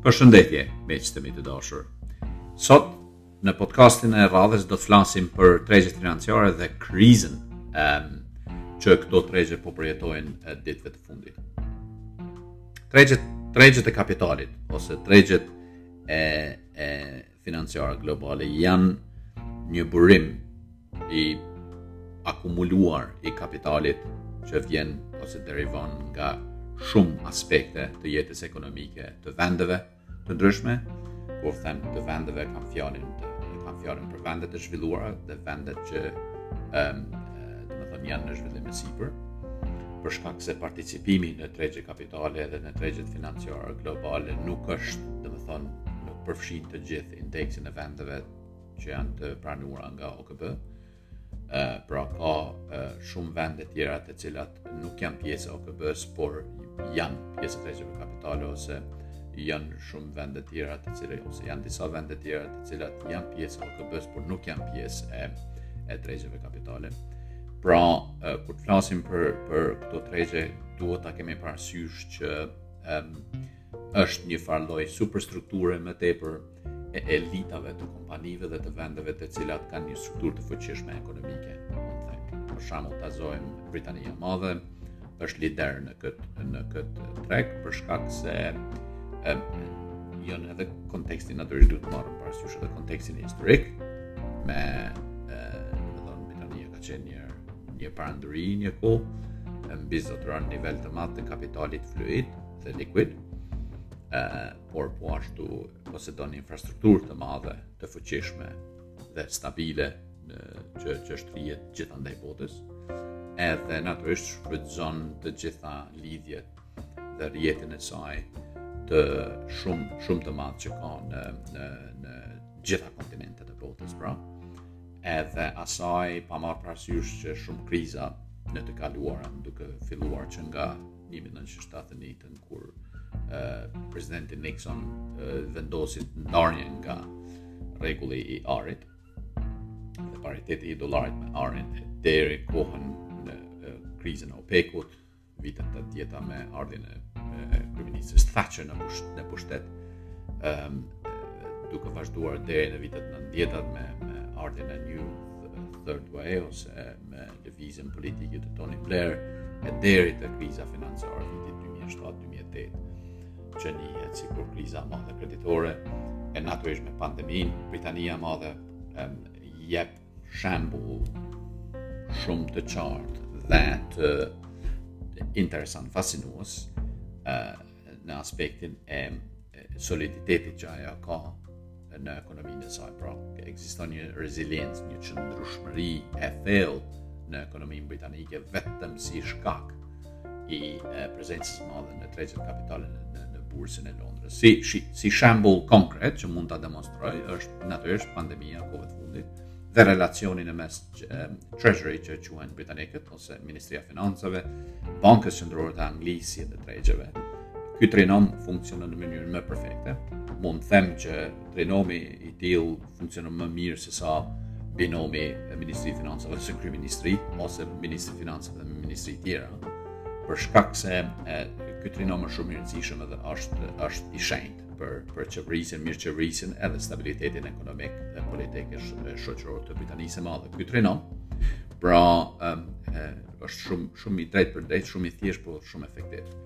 Përshëndetje, miqtë e mi të dashur. Sot në podcastin e radhës do të flasim për tregjet financiare dhe krizën e që këto tregje po përjetojnë ditëve të fundit. Tregjet, tregjet e kapitalit ose tregjet e e financiare globale janë një burim i akumuluar i kapitalit që vjen ose derivon nga shumë aspekte të jetës ekonomike të vendeve të ndryshme, kur them të vendeve kam fjalën kam fjalën për vendet e zhvilluara dhe vendet që ëm domethënë janë në zhvillim e sipër për shkak se participimi në tregje kapitale dhe në tregjet financiare globale nuk është, domethënë, përfshin të gjithë indeksin e vendeve që janë të pranuara nga OKB. Ë pra ka shumë vende të tjera të cilat nuk janë pjesë e OKB-së, por janë pjesë e tregjeve kapitale ose janë shumë vende të tjera të cilat ose janë disa vende të tjera të cilat janë pjesë e OKB-së, por nuk janë pjesë e e tregjeve kapitale. Pra, kur të flasim për për këto tregje, duhet ta kemi parasysh që ëm është një farë lloj superstrukture më tepër e elitave të kompanive dhe të vendeve të cilat kanë një strukturë të fuqishme ekonomike. Për shembull, ta zojmë Britania e Madhe, është lider në këtë në këtë treg për shkak se e, janë edhe kontekstin natyrisht duhet marrë parasysh edhe kontekstin historik me e, domethënë Britania ka qenë një një perandori një kohë mbizotëron nivel të madh të kapitalit fluid dhe likuid, e, por po ashtu posedon një infrastrukturë të madhe, të fuqishme dhe stabile në, që, që është rrjet gjithandej botës, edhe natyrisht shfrytëzon të gjitha lidhjet dhe rjetin e saj të shumë, shumë të madh që ka në, në, në gjitha kontinentet e botës, pra, edhe asaj pa marrë parasysh që shumë kriza në të kaluarën duke filluar që nga 1971 kur uh, presidenti Nixon uh, vendosi ndarjen nga rregulli i arit dhe pariteti i dollarit me arin deri kohën në uh, krizën e OPEC-ut vitet 80-ta me ardhjen e kryeministres Thatcher në pushtet, në pushtet um, duke vazhduar deri në vitet 90-at me, me ardhjen e New Third Way ose me lëvizjen politike të Tony Blair e deri te kriza financiare e vitit 2007-2008 që njihet sikur kriza e madhe kreditore e natyrisht me pandeminë Britania e Madhe e, jep shembull shumë të qartë dhe të interesant, fascinues, në aspektin e soliditetit që ajo ka në ekonominë e saj. Pra, ekziston një reziliencë, një qëndrueshmëri e thellë në ekonominë britanike vetëm si shkak i prezencës së madhe në tregjet kapitale në, në bursën e Londrës. Si si, si shembull konkret që mund ta demonstroj është natyrisht pandemia e Covidit të fundit dhe relacioni në mes Treasury që e quajnë britanikët ose Ministria e Financave, Bankës Qendrore të Anglisë dhe Tregjeve. Ky trinom funksionon në mënyrë më perfekte. Mund të them që trinomi i tillë funksionon më mirë se sa binomi e Ministri i Financave ose Kryeministri, ose Ministri i Financave dhe ministri tjera, për shkak se e, ky trinom është shumë i rëndësishëm edhe është, është i shenjtë. për për qeverisjen, mirëqeverisjen edhe stabilitetin ekonomik dhe politik e shoqëror të Britanisë së Madhe. Ky trinom. Pra, ë është shumë shumë i drejtpërdrejtë, shumë i thjeshtë por shumë efektiv.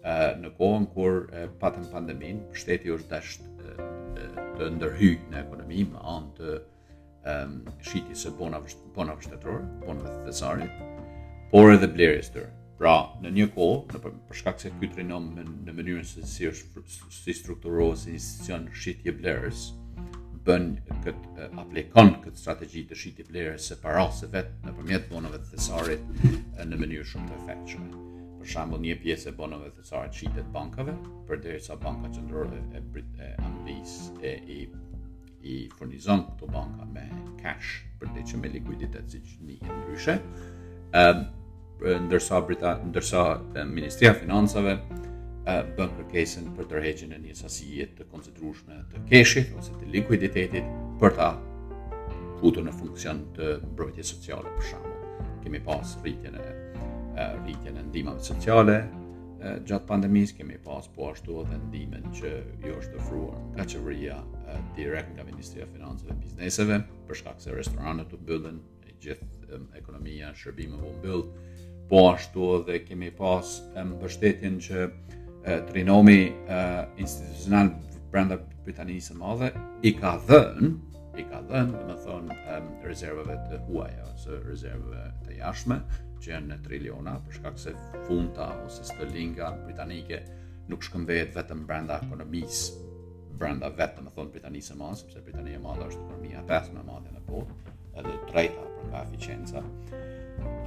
ë në kohën kur e, patëm pandeminë, shteti është dash të ndërhyjë në ekonomi me anë të um, shitjes së bonave, bonave shtetërore, bonave të thesarit, por edhe blerjes tyre. Pra, në një kohë, në për, për shkak se ky trinom në, në mënyrën se si është si strukturohet si institucion shitje-blerës, bën këtë aplikon këtë strategji të shitblerjes së parasë së vet nëpërmjet bonave të thesarit në mënyrë shumë të efektshme. Për shembull, një pjesë e bonave të thesarit shitet bankave, përderisa banka qendrore e, e Anglisë e i i furnizon këto banka me cash për të që me likuiditet siç njihet ndryshe, ndërsa, Brita, ndërsa Ministria e Financave bën kërkesën për tërheqjen e një sasie të konsiderueshme të keshit ose të likuiditetit për ta futur në funksion të mbrojtjes sociale për shembull. Kemi pas rritjen e rritjen e ndihmave sociale, gjatë pandemisë kemi pas po ashtu edhe ndihmën që u është ofruar nga qeveria direkt nga Ministria e Financave bizneseve, për shkak se restorantet u mbyllën, e gjithë ekonomia e shërbimeve u mbyll. Po ashtu edhe kemi pas mbështetjen që trinomi institucional brenda Britanisë së Madhe i ka dhënë i ka dhënë, domethënë, um, rezervave të huaja, ose rezervave të jashtme, që janë në triliona, për shkak se funta ose sterlinga britanike nuk shkëmbehet vetëm brenda ekonomisë, brenda vetë, domethënë, Britanisë së Madhe, sepse Britania e Madhe është ekonomia e 5 më e madhe në botë, edhe treta për nga eficienca,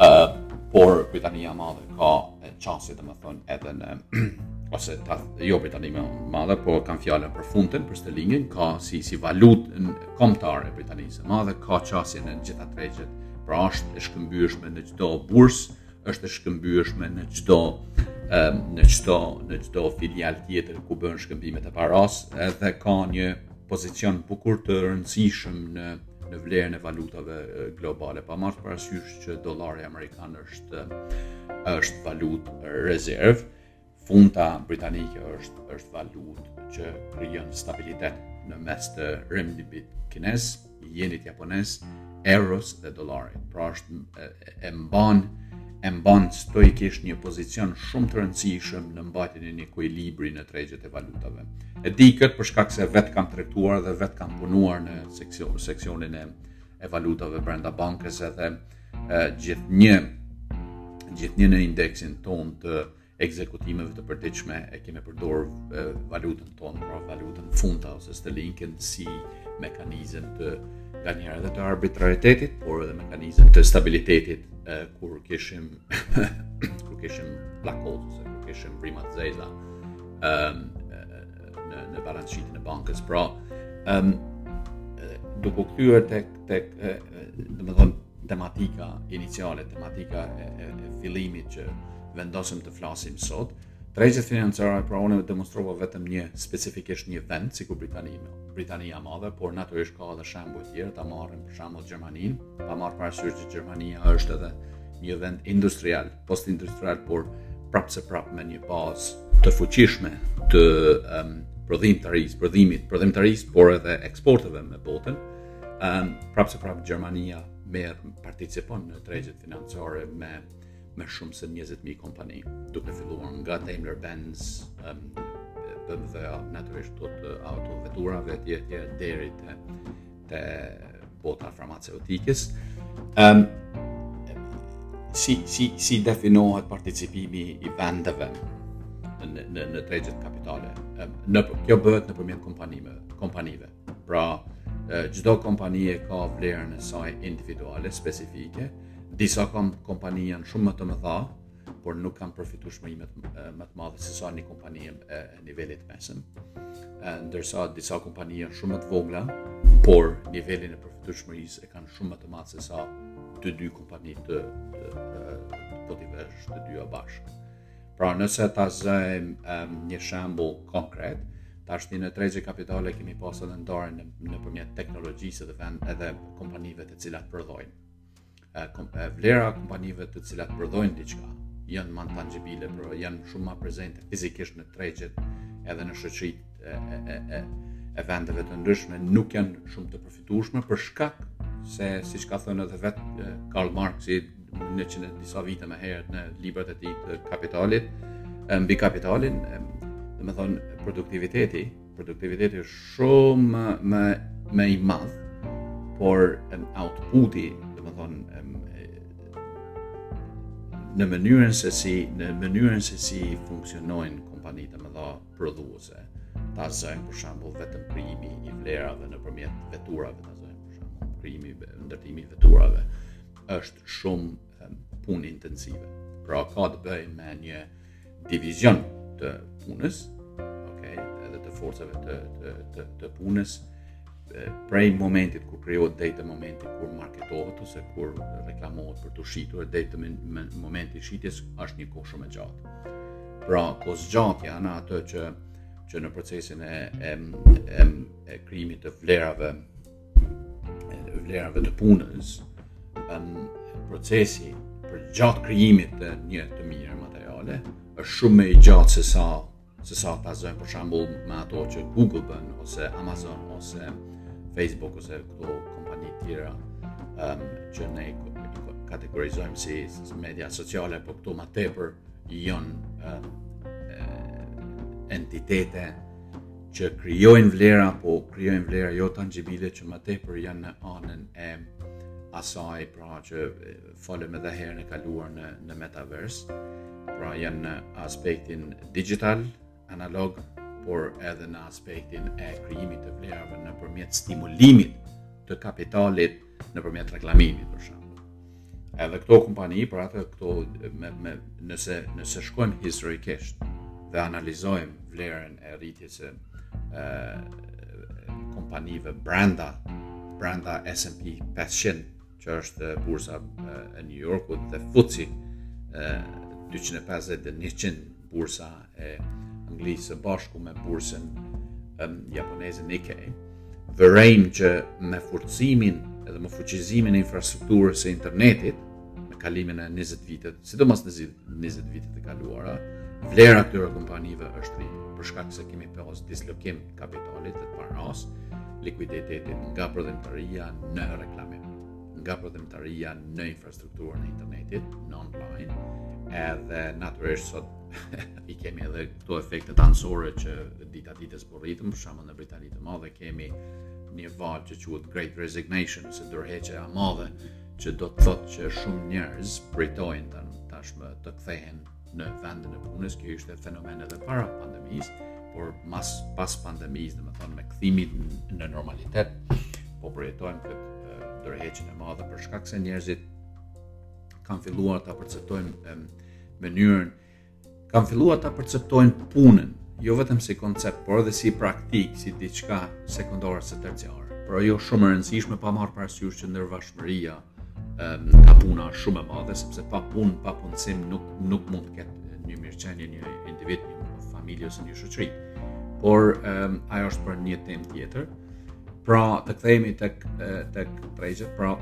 uh, por Britania e Madhe ka qasje domethënë edhe në ose ta, jo Britania e Madhe, po e kam fjalën për funtën, për sterlingën, ka si, si valutë kombëtare e Britanisë së Madhe, ka qasje në të gjitha tregjet, pra është e shkëmbyeshme në çdo bursë, është e shkëmbyeshme në çdo në çdo, në çdo filial tjetër ku bëhen shkëmbimet e parasë edhe ka një pozicion bukur të rëndësishëm në në vlerën e valutave globale pa marrë parasysh që dollari amerikan është është valutë rezervë. Funta britanike është është valutë që krijon stabilitet në mes të renminbit kinez, jenit japonez, euros dhe dollarit. Pra është e mban e mban stoikisht një pozicion shumë të rëndësishëm në mbajtjen e një ekuilibri në tregjet e valutave. E di këtë për shkak se vetë kam tregtuar dhe vetë kam punuar në seksionin e e valutave brenda bankës edhe gjithnjë gjithnjë në indeksin tonë të ekzekutimeve të përditshme e kemi përdor valutën tonë, pra valutën funta ose sterlingën si mekanizëm të nganjëherë edhe të arbitraritetit, por edhe mekanizëm të stabilitetit e, kur kishim kur kishim blackout ose kur kishim primat zeza. Ëm në në balance sheet-in e bankës. Pra, ëm duke u kthyer tek tek domethënë tematika iniciale, tematika e, e, e fillimit që vendosëm të flasim sot, tregjet financiare pra unë e demonstrova vetëm një, specifikisht një vend, sikur Britania, Britania e Madhe, por natyrisht ka edhe shembuj tjerë, ta marrim për shembull Gjermaninë, ta marrim parasysh që Gjermania është edhe një vend industrial, post-industrial, por prapë se prapë me një bazë të fuqishme të um, prodhimtarisë, prodhimit, prodhimtarisë, por edhe eksporteve me botën. Ëm um, prapëseprapë Gjermania merr participon në tregjet financiare me me shumë se 20.000 kompani, duke filluar nga Daimler Benz, um, BMW, natyrisht dhe të autoveturave tjera deri te te bota e farmaceutikës. Ëm si si si definohet participimi i vendeve në në në tregjet kapitale. Në kjo bëhet nëpërmjet kompanive, kompanive. Pra, çdo kompani e ka vlerën e saj individuale, specifike. Disa kom, kompani janë shumë më të mëdha, por nuk kanë profitueshmëri më të madhe se sa një kompani e nivelit të mesëm. Ndërsa disa kompani janë shumë më të vogla, por nivelin e profitueshmërisë e kanë shumë më të madh se sa të dy kompani të, të, të, po t'i vesh të dyja bashkë. Pra nëse ta zëjmë um, një shembull konkret, tashti në tregje kapitale kemi pasë edhe ndarje në, nëpërmjet teknologjisë dhe vend edhe kompanive të cilat prodhojnë. e vlera e kompanive të cilat prodhojnë diçka janë ma tangjibile, pra janë shumë ma prezente fizikisht në tregjet edhe në shoqëritë e, e, e, e vendeve të ndryshme nuk janë shumë të profitueshme për shkak se siç ka thonë edhe vetë Karl Marxi në që në disa vite më herët në librat e tij të kapitalit mbi kapitalin, domethonë produktiviteti Produktiviteti është shumë më më i madh, por em outputi, domethonë em në mënyrën se si në mënyrën se si funksionojnë kompanitë domethonë prodhuese. Ta zëjmë për shembull vetëm krijimi i vlerave nëpërmjet veturave, ta zëjmë për shembull krijimi ndërtimi i veturave është shumë punë intensive. Pra ka të bëjë me një divizion të punës, okay, edhe të forcave të të të, të punës prej momentit kur krijohet deri te momenti kur marketohet ose kur reklamohet për t'u shitur deri te momenti i shitjes është një kohë shumë e gjatë. Pra, kohëzgjatja në atë që që në procesin e e e, e krijimit të vlerave vlerave të punës, ëm procesi përgjatë krijimit të një të mire materiale, është shumë më i gjatë se sa se sa ta zëmë për shembull me ato që Google bën, ose Amazon, ose Facebook, ose këto kompani tjera um, që ne kategorizojmë si, si media sociale, po këto ma tepër jonë uh, entitete që krijojnë vlera, po krijojnë vlera jo tangjibile që më tepër janë në anën e asaj, pra që folëm edhe herën e kaluar në në metaverse. Pra janë në aspektin digital, analog, por edhe në aspektin e krijimit të vlerave nëpërmjet stimulimit të kapitalit nëpërmjet reklamimit për shembull. Edhe këto kompani për atë këto me, me nëse nëse shkojmë historikisht dhe analizojmë vlerën e rritjes së kompanive brenda brenda S&P 500 që është bursa e New Yorkut dhe FTSE 250 dhe 100 bursa e Anglisë së bashku me bursën um, japoneze Nikkei, vërejmë që me forcimin edhe me fuqizimin e infrastrukturës së internetit, me kalimin e 20 vitet, sidomos në 20 vitet e kaluara, vlera e këtyre kompanive është rritur për shkak se kemi pas dislokim të kapitalit të paras, likuiditetit nga prodhimtaria në reklamim, nga prodhimtaria në infrastrukturë strukturën e internetit, në online, edhe natyrisht sot i kemi edhe këto efekte anësore që dita ditës po rritën, për shembull në Britani të Madhe kemi një valë që quhet Great Resignation, ose dorëheqja e madhe, që do të thotë që shumë njerëz pritojnë tashmë të kthehen në vendin e punës, kjo ishte fenomen edhe para pandemisë, por mas pas pandemisë, domethënë me kthimin në normalitet, po përjetojmë këtë dorëheqjen e madhe për shkak se njerëzit kanë filluar ta perceptojnë mënyrën, kanë filluar ta perceptojnë punën, jo vetëm si koncept, por edhe si praktikë, si diçka sekondare ose terciare. Por jo shumë e rëndësishme pa marrë parasysh që ndërvarshmëria nga puna shumë e madhe sepse pa punë, pa punësim nuk nuk mund të ketë një mirëqenie një individ, një familje ose një shoqëri. Por um, ajo është për një temë tjetër. Pra, të kthehemi tek tek tregjet, pra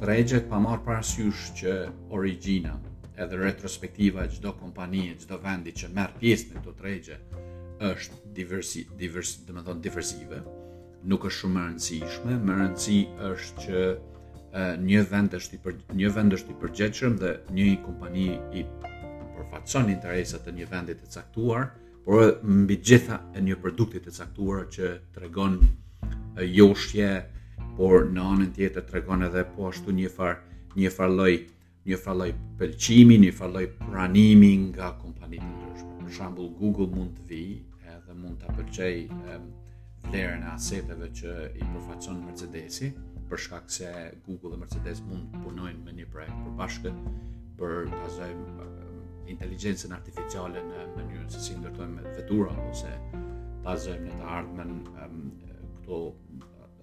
tregjet pa marrë parasysh që origjina edhe retrospektiva e çdo kompanie, çdo vendi që merr pjesë në këto tregje është diversi, diversi, domethënë diversive. nuk është shumë e rëndësishme, me rëndësi është që një vend është i për një vend është i përgjegjshëm dhe një kompani i përfaqëson interesat e një vendi të caktuar, por mbi të gjitha e një produkti të caktuar që tregon joshje, por në anën tjetër tregon edhe po ashtu njëfar njëfar lloj njëfar lloj pëlqimi, njëfar lloj pranimi nga kompani të ndryshme. Për shembull, Google mund të vijë edhe mund ta pëlqejë vlerën e aseteve që i përfaqëson Mercedesi, për shkak se Google dhe Mercedes mund të punojnë me një projekt të përbashkët për të azojmë inteligjencën artificiale në mënyrën se si ndërtojmë vetura ose të azojmë në të ardhmen këto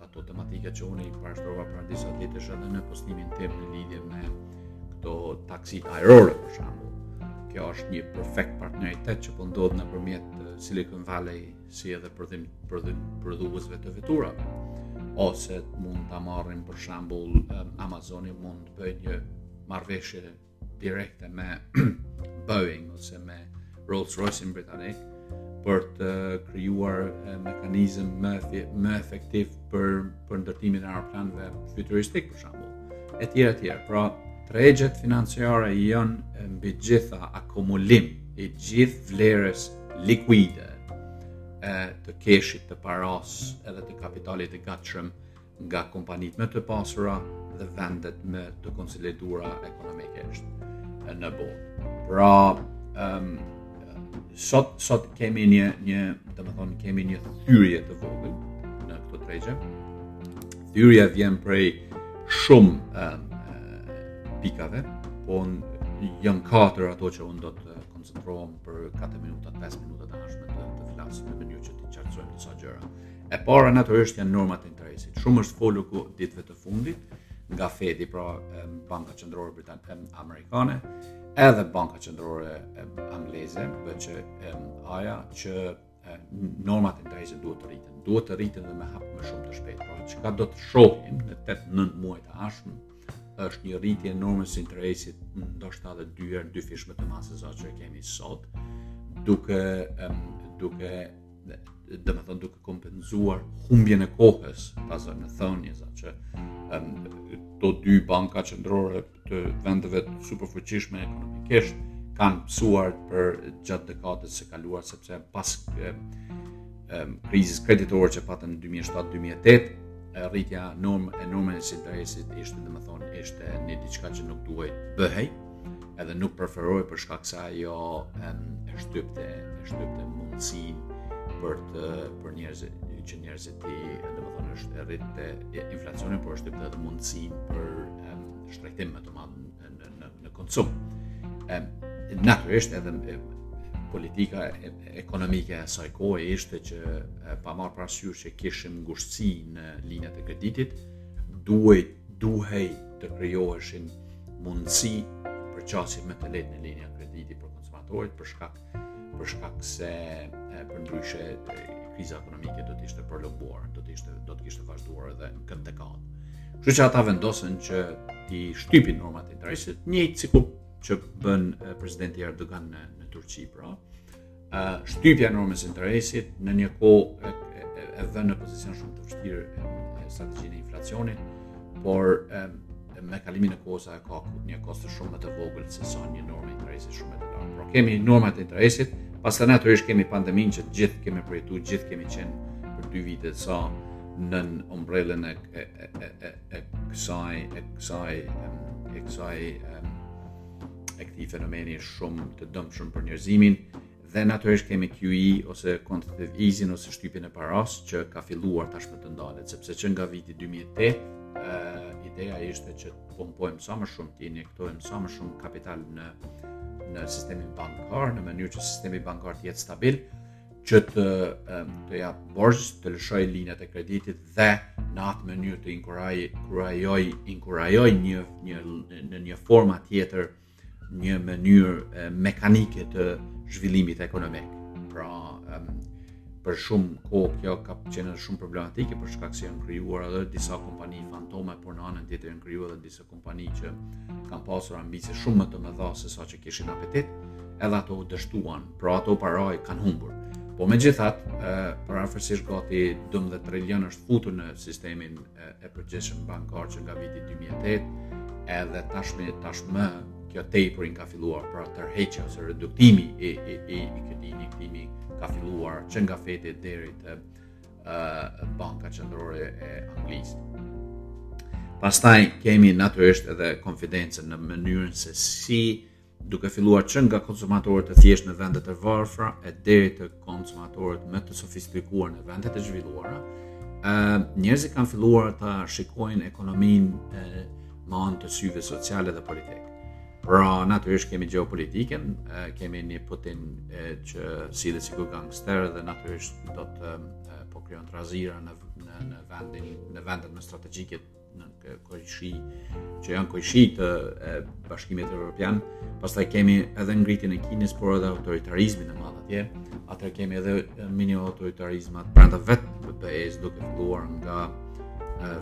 ato tematika që unë i parashtrova para disa ditësh edhe në postimin tem në lidhje me këto taksitë aerore për shembull. Kjo është një perfekt partneritet që po ndodh nëpërmjet eh, Silicon Valley si edhe prodhim prodhim prodhuesve të veturave. Ose mund ta marrim për shembull eh, Amazoni mund të bëjë një marrëveshje direkte me Boeing ose me Rolls-Royce në Britani për të krijuar mekanizëm më më efektiv për për ndërtimin e aeroplanëve futuristik për shembull. Etj etj. Pra, tregjet financiare janë mbi gjitha akumulim i gjithë vlerës likuide e të keshit të parasë edhe të kapitalit të gatshëm nga kompanitë më të pasura dhe vendet më të konsoliduara ekonomikisht në botë. Pra, um, sot sot kemi një një, domethënë kemi një thyrje të vogël në këto tregje. Thyrja vjen prej shumë um, pikave, po janë katër ato që unë do të koncentrohem për 4 minuta, 5 minuta të ardhshme të, të flasim në mënyrë që të qartësojmë disa gjëra. E para natyrisht janë normat e interesit. Shumë është folur ditëve të fundit nga Fedi, pra Banka Qendrore Britanike Amerikane, edhe Banka Qendrore Angleze, që ajo që normat e interesit duhet të rriten. Duhet të rriten dhe me hap më shumë të shpejtë. Pra çka do të shohim në 8-9 muajt e ardhshëm është një rritje e normës së interesit ndoshta edhe dy herë dyfish më të madhe se sa që e kemi sot, duke duke domethënë duke kompensuar humbjen e kohës pra në thonjëza që um, këto dy banka qendrore të vendeve të superfuqishme ekonomikisht kanë pësuar përgjatë dekadës së kaluar sepse pas um, krizës kreditore që patëm në 2007-2008 rritja normë e normave të interesit ishte domethënë ishte një diçka që nuk duhej të bëhej edhe nuk preferohej për shkak se ajo em, e shtypte, e shtypte mundësinë për të për njerëzit që njerëzit t'i domethënë është e rriste inflacionin por e shtypte edhe mundësinë për em, shtrenjtim më të madh në, në, në, në konsum em, natyrisht edhe em, politika e, ekonomike e asaj kohe ishte që e, pa marrë parasysh që kishim ngushtësi në linjat e kreditit duhej duhej të krijoheshin mundësi për qasje më të lehtë në linja krediti për konsumatorët për shkak për shkak se përndryshe kriza ekonomike do të ishte prolonguar, do të ishte do të kishte vazhduar edhe në këtë dekadë. Kështu që ata vendosën që t'i shtypin normat e interesit, njëjtë sikur që bën presidenti Erdogan në në Turqi, pra, shtypja e normës së interesit në një kohë e vë në pozicion shumë të vështirë strategjinë e inflacionit, por e, me kalimin e kohës ajo ka një kosto shumë më të vogël se sa një normë e interesit shumë më të lartë. Pra kemi normat e interesit, pastaj natyrisht kemi pandeminë që të gjithë kemi përjetuar, të gjithë kemi qenë për dy vite sa nën umbrellën e e e e e kësaj e kësaj e kësaj e këtij fenomeni shumë të dëmshëm për njerëzimin dhe natyrisht kemi QE ose quantitative easing ose shtypjen e parasë që ka filluar tashmë të ndalet sepse që nga viti 2008 ideja ishte që të pompojmë sa më shumë të injektojmë sa më shumë kapital në në sistemin bankar në mënyrë që sistemi bankar të jetë stabil që të të japë borxh, të lëshojë linjat e kreditit dhe në atë mënyrë të inkurajojë inkurajojë një një në një formë tjetër një mënyrë mekanike të zhvillimit ekonomik. Pra, um, për shumë kohë kjo ka qenë shumë problematike për shkak se janë krijuar edhe disa kompani fantome, por në anën tjetër janë krijuar edhe disa kompani që kanë pasur ambicie shumë më të mëdha se sa që kishin apetit, edhe ato u dështuan, pra ato para kanë humbur. Po megjithatë, përafërsisht gati 12 trilion është futur në sistemin e përgjithshëm bankar që nga viti 2008, edhe tashmë, tashmë kjo tapering ka filluar, pra tërheqja ose reduktimi i, i, i, i këtij injektimi ka filluar që nga Fed-i deri te uh, banka qendrore e Anglisë. Pastaj kemi natyrisht edhe konfidencën në mënyrën se si duke filluar që nga konsumatorët e thjeshtë në vendet e varfra e deri te konsumatorët më të sofistikuar në vendet e zhvilluara, uh, njerëzit kanë filluar ta shikojnë ekonominë uh, me anë të syve sociale dhe politike. Pra, natyrisht kemi gjeopolitikën, kemi një Putin që sillet sikur gangster dhe natyrisht do të po krijon trazira në, në, në, vendin, në vendet më strategjike në kojshi, që janë kojshi të e, Bashkimit Evropian, pastaj kemi edhe ngritjen e Kinës, por edhe autoritarizmin e madh atje, atëherë kemi edhe mini-autoritarizmat brenda vetë të BE-së duke filluar nga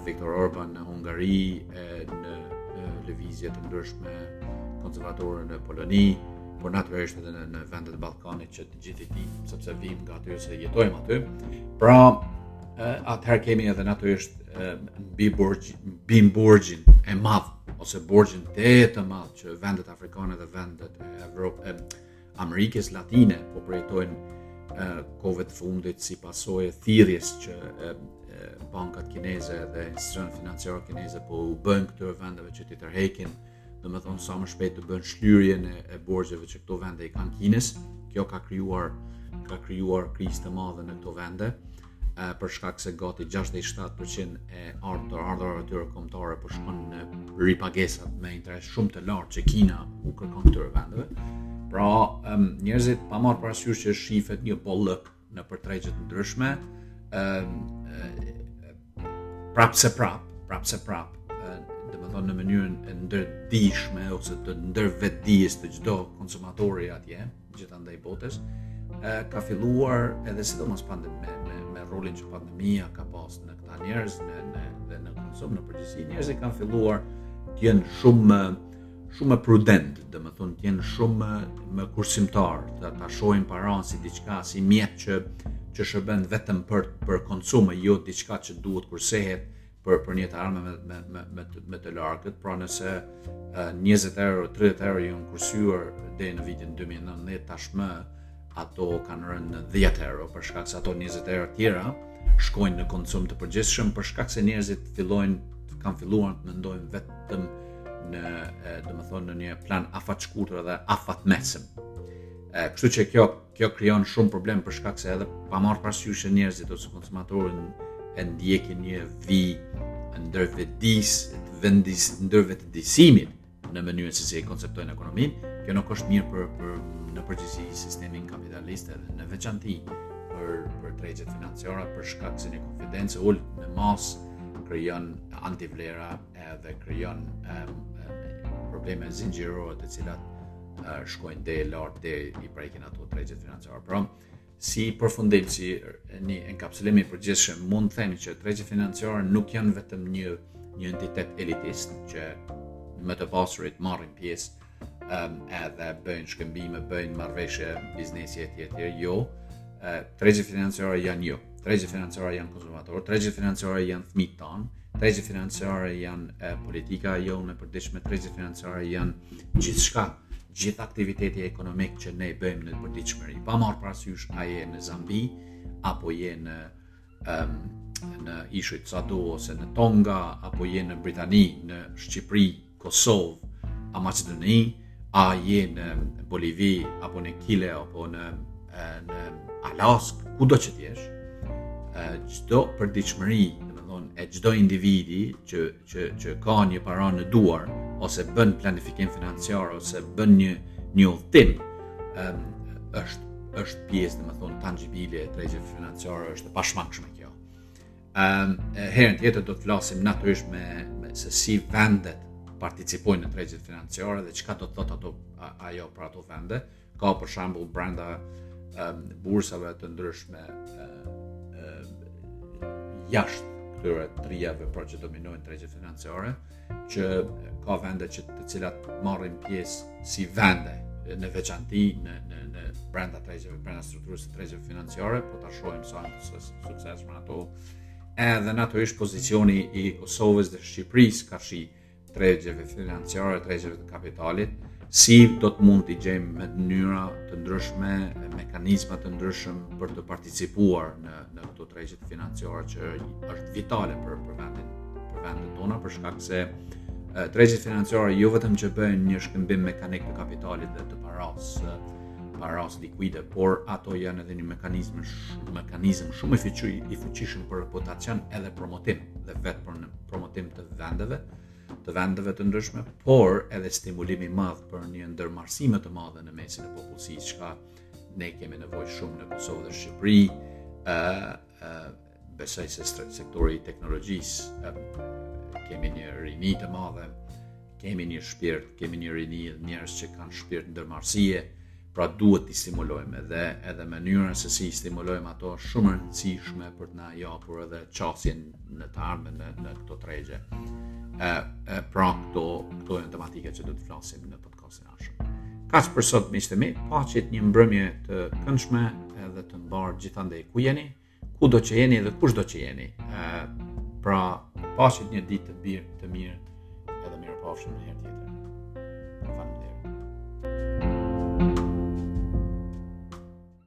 Viktor Orban në Hungari, e në, në lëvizje të ndryshme konservatore në Poloni, por natyrisht edhe në, në vendet e Ballkanit që të gjithë i dimë sepse vijmë nga aty se jetojmë aty. Pra, atëherë kemi edhe natyrisht mbi borxh, mbi borxhin e madh ose borxhin të të madh që vendet afrikane dhe vendet e e Amerikës Latine po përjetojnë kohët e fundit si pasojë e thirrjes që e, e, bankat kineze dhe institucionet financiare kineze po u bëjnë këtyre vendeve që t'i tërheqin, domethënë sa më shpejt të bëjnë shlyrjen e, e borxheve që këto vende i kanë Kinës. Kjo ka krijuar ka krijuar krizë të madhe në këto vende. për shkak se gati 67% e ardhur të ardhurave kombëtare po shkon në ripagesat me interes shumë të lartë që Kina u kërkon këtyre vendeve. Pra, um, njerëzit pa marrë parasysh që shihet një bollëk nëpër tregje të ndryshme, um, prapë se prapë, prapë se prapë, domethënë në mënyrën e ndërdijshme ose të ndërvetëdijes të çdo konsumatori atje, gjithandej botës, e, ka filluar edhe sidomos pandemi, me, me rolin që pandemia ka pas në këta njerëz në, në, dhe në konsum në përgjithësi, njerëzit kanë filluar të jenë shumë më prudent, domethënë të jenë shumë më kursimtarë, të ta shohin paranë si diçka, si mjet që, që shërben vetëm për, për konsum, jo diçka që duhet kursehet, për për një të ardhme me me me me të, me të largët, pra nëse uh, 20 euro, 30 euro janë kursyer deri në vitin 2019 tashmë ato kanë rënë në 10 euro për shkak se ato 20 euro të tjera shkojnë në konsum të përgjithshëm për shkak se njerëzit fillojnë kanë filluar të mendojnë vetëm në domethënë në një plan afatshkurtër dhe afatmesëm. Kështu që kjo Kjo krijon shumë problem për shkak se edhe pa marrë parasysh se njerëzit ose konsumatorët e ndjekin një vijë ndër vedis, vendis ndërvetëdijesimit në mënyrën se si e konceptojnë ekonominë, kjo nuk është mirë për për në përgjithësi sistemin kapitalist edhe në veçanti për për tregjet financiare për shkak se një konfidencë e ulët në masë krijon antivlera edhe krijon probleme zinxhirore të cilat shkojnë deri lart deri i prekin ato tregjet financiare. Pra, si përfundim si një enkapsulim i përgjithshëm mund të themi që tregjet financiare nuk janë vetëm një një entitet elitist që më të pasurit marrin pjesë um, edhe bëjnë shkëmbime, bëjnë marrëveshje biznesi e tjerë, jo, uh, tregjet financiare janë jo, tregjet financiare janë konsumatorë, tregjet financiare janë fëmijët tanë, tregjet financiare janë uh, politika jonë e përditshme, tregjet financiare janë gjithçka, gjithë aktiviteti ekonomik që ne bëjmë në përditshmëri, pa marrë parasysh a je në Zambi, apo je në um, në ishujt Sado ose në Tonga apo je në Britani, në Shqipëri, Kosovë, a Maqedoni, a je në Bolivi apo në Kile apo në në Alask, kudo që t'jesh, çdo përditshmëri, domethënë e çdo individi që që që ka një para në duar ose bën planifikim financiar ose bën një një udhëtim um, është është pjesë domethënë tangibile e tregjeve financiare është e pashmangshme kjo. Um, herën tjetër do të flasim natyrisht me, me se si vendet participojnë në tregjet financiare dhe çka do të thotë ato, ajo për ato vende, ka për shembull brenda um, bursave të ndryshme um, jashtë këtyre trijave pra që dominojnë tregjet financiare që ka vende që të cilat marrin pjesë si vende në veçanti në në në brenda tregjeve, brenda strukturës së tregjeve financiare, po t'i shohim sa janë të suksesshme ato. Edhe natyrisht pozicioni i Kosovës dhe Shqipërisë karshi tregjeve financiare, tregjeve të kapitalit, si do të mund të gjejmë me mënyra të ndryshme, mekanizma të ndryshëm për të participuar në në këto tregjet financiare që është vitale për për vendin për vendet tona për shkak se tregjet financiare jo vetëm që bëjnë një shkëmbim mekanik të kapitalit dhe të paras paras likuide, por ato janë edhe një mekanizëm shumë mekanizëm shumë i fuqishëm për reputacion edhe promotim dhe vetëpromotim të të vendeve, të vendeve të ndryshme, por edhe stimulim i madh për një ndërmarrësi më të madhe në mesin e popullsisë, çka ne kemi nevojë shumë në Kosovë dhe Shqipëri, e, e, besoj se sektori i teknologjisë, kemi një rini të madhe, kemi një shpirt, kemi një rini njerëz që kanë shpirt ndërmarrësie, Pra duhet t'i stimulojmë dhe edhe mënyra se si i stimulojmë ato është shumë e rëndësishme për të na japur edhe qasjen në të ardhmen në, në këto tregje. E, e pra këto, këto janë tematikat që do të flasim në podcastin e ardhshëm. Kaq për sot miqtë e mi, paçit një mbrëmje të këndshme edhe të mbarë gjithandej ku jeni. Kudo që jeni dhe kushdo që jeni. Pra, paçit një ditë të birë, të mirë, edhe mirupafshim një herë tjetër.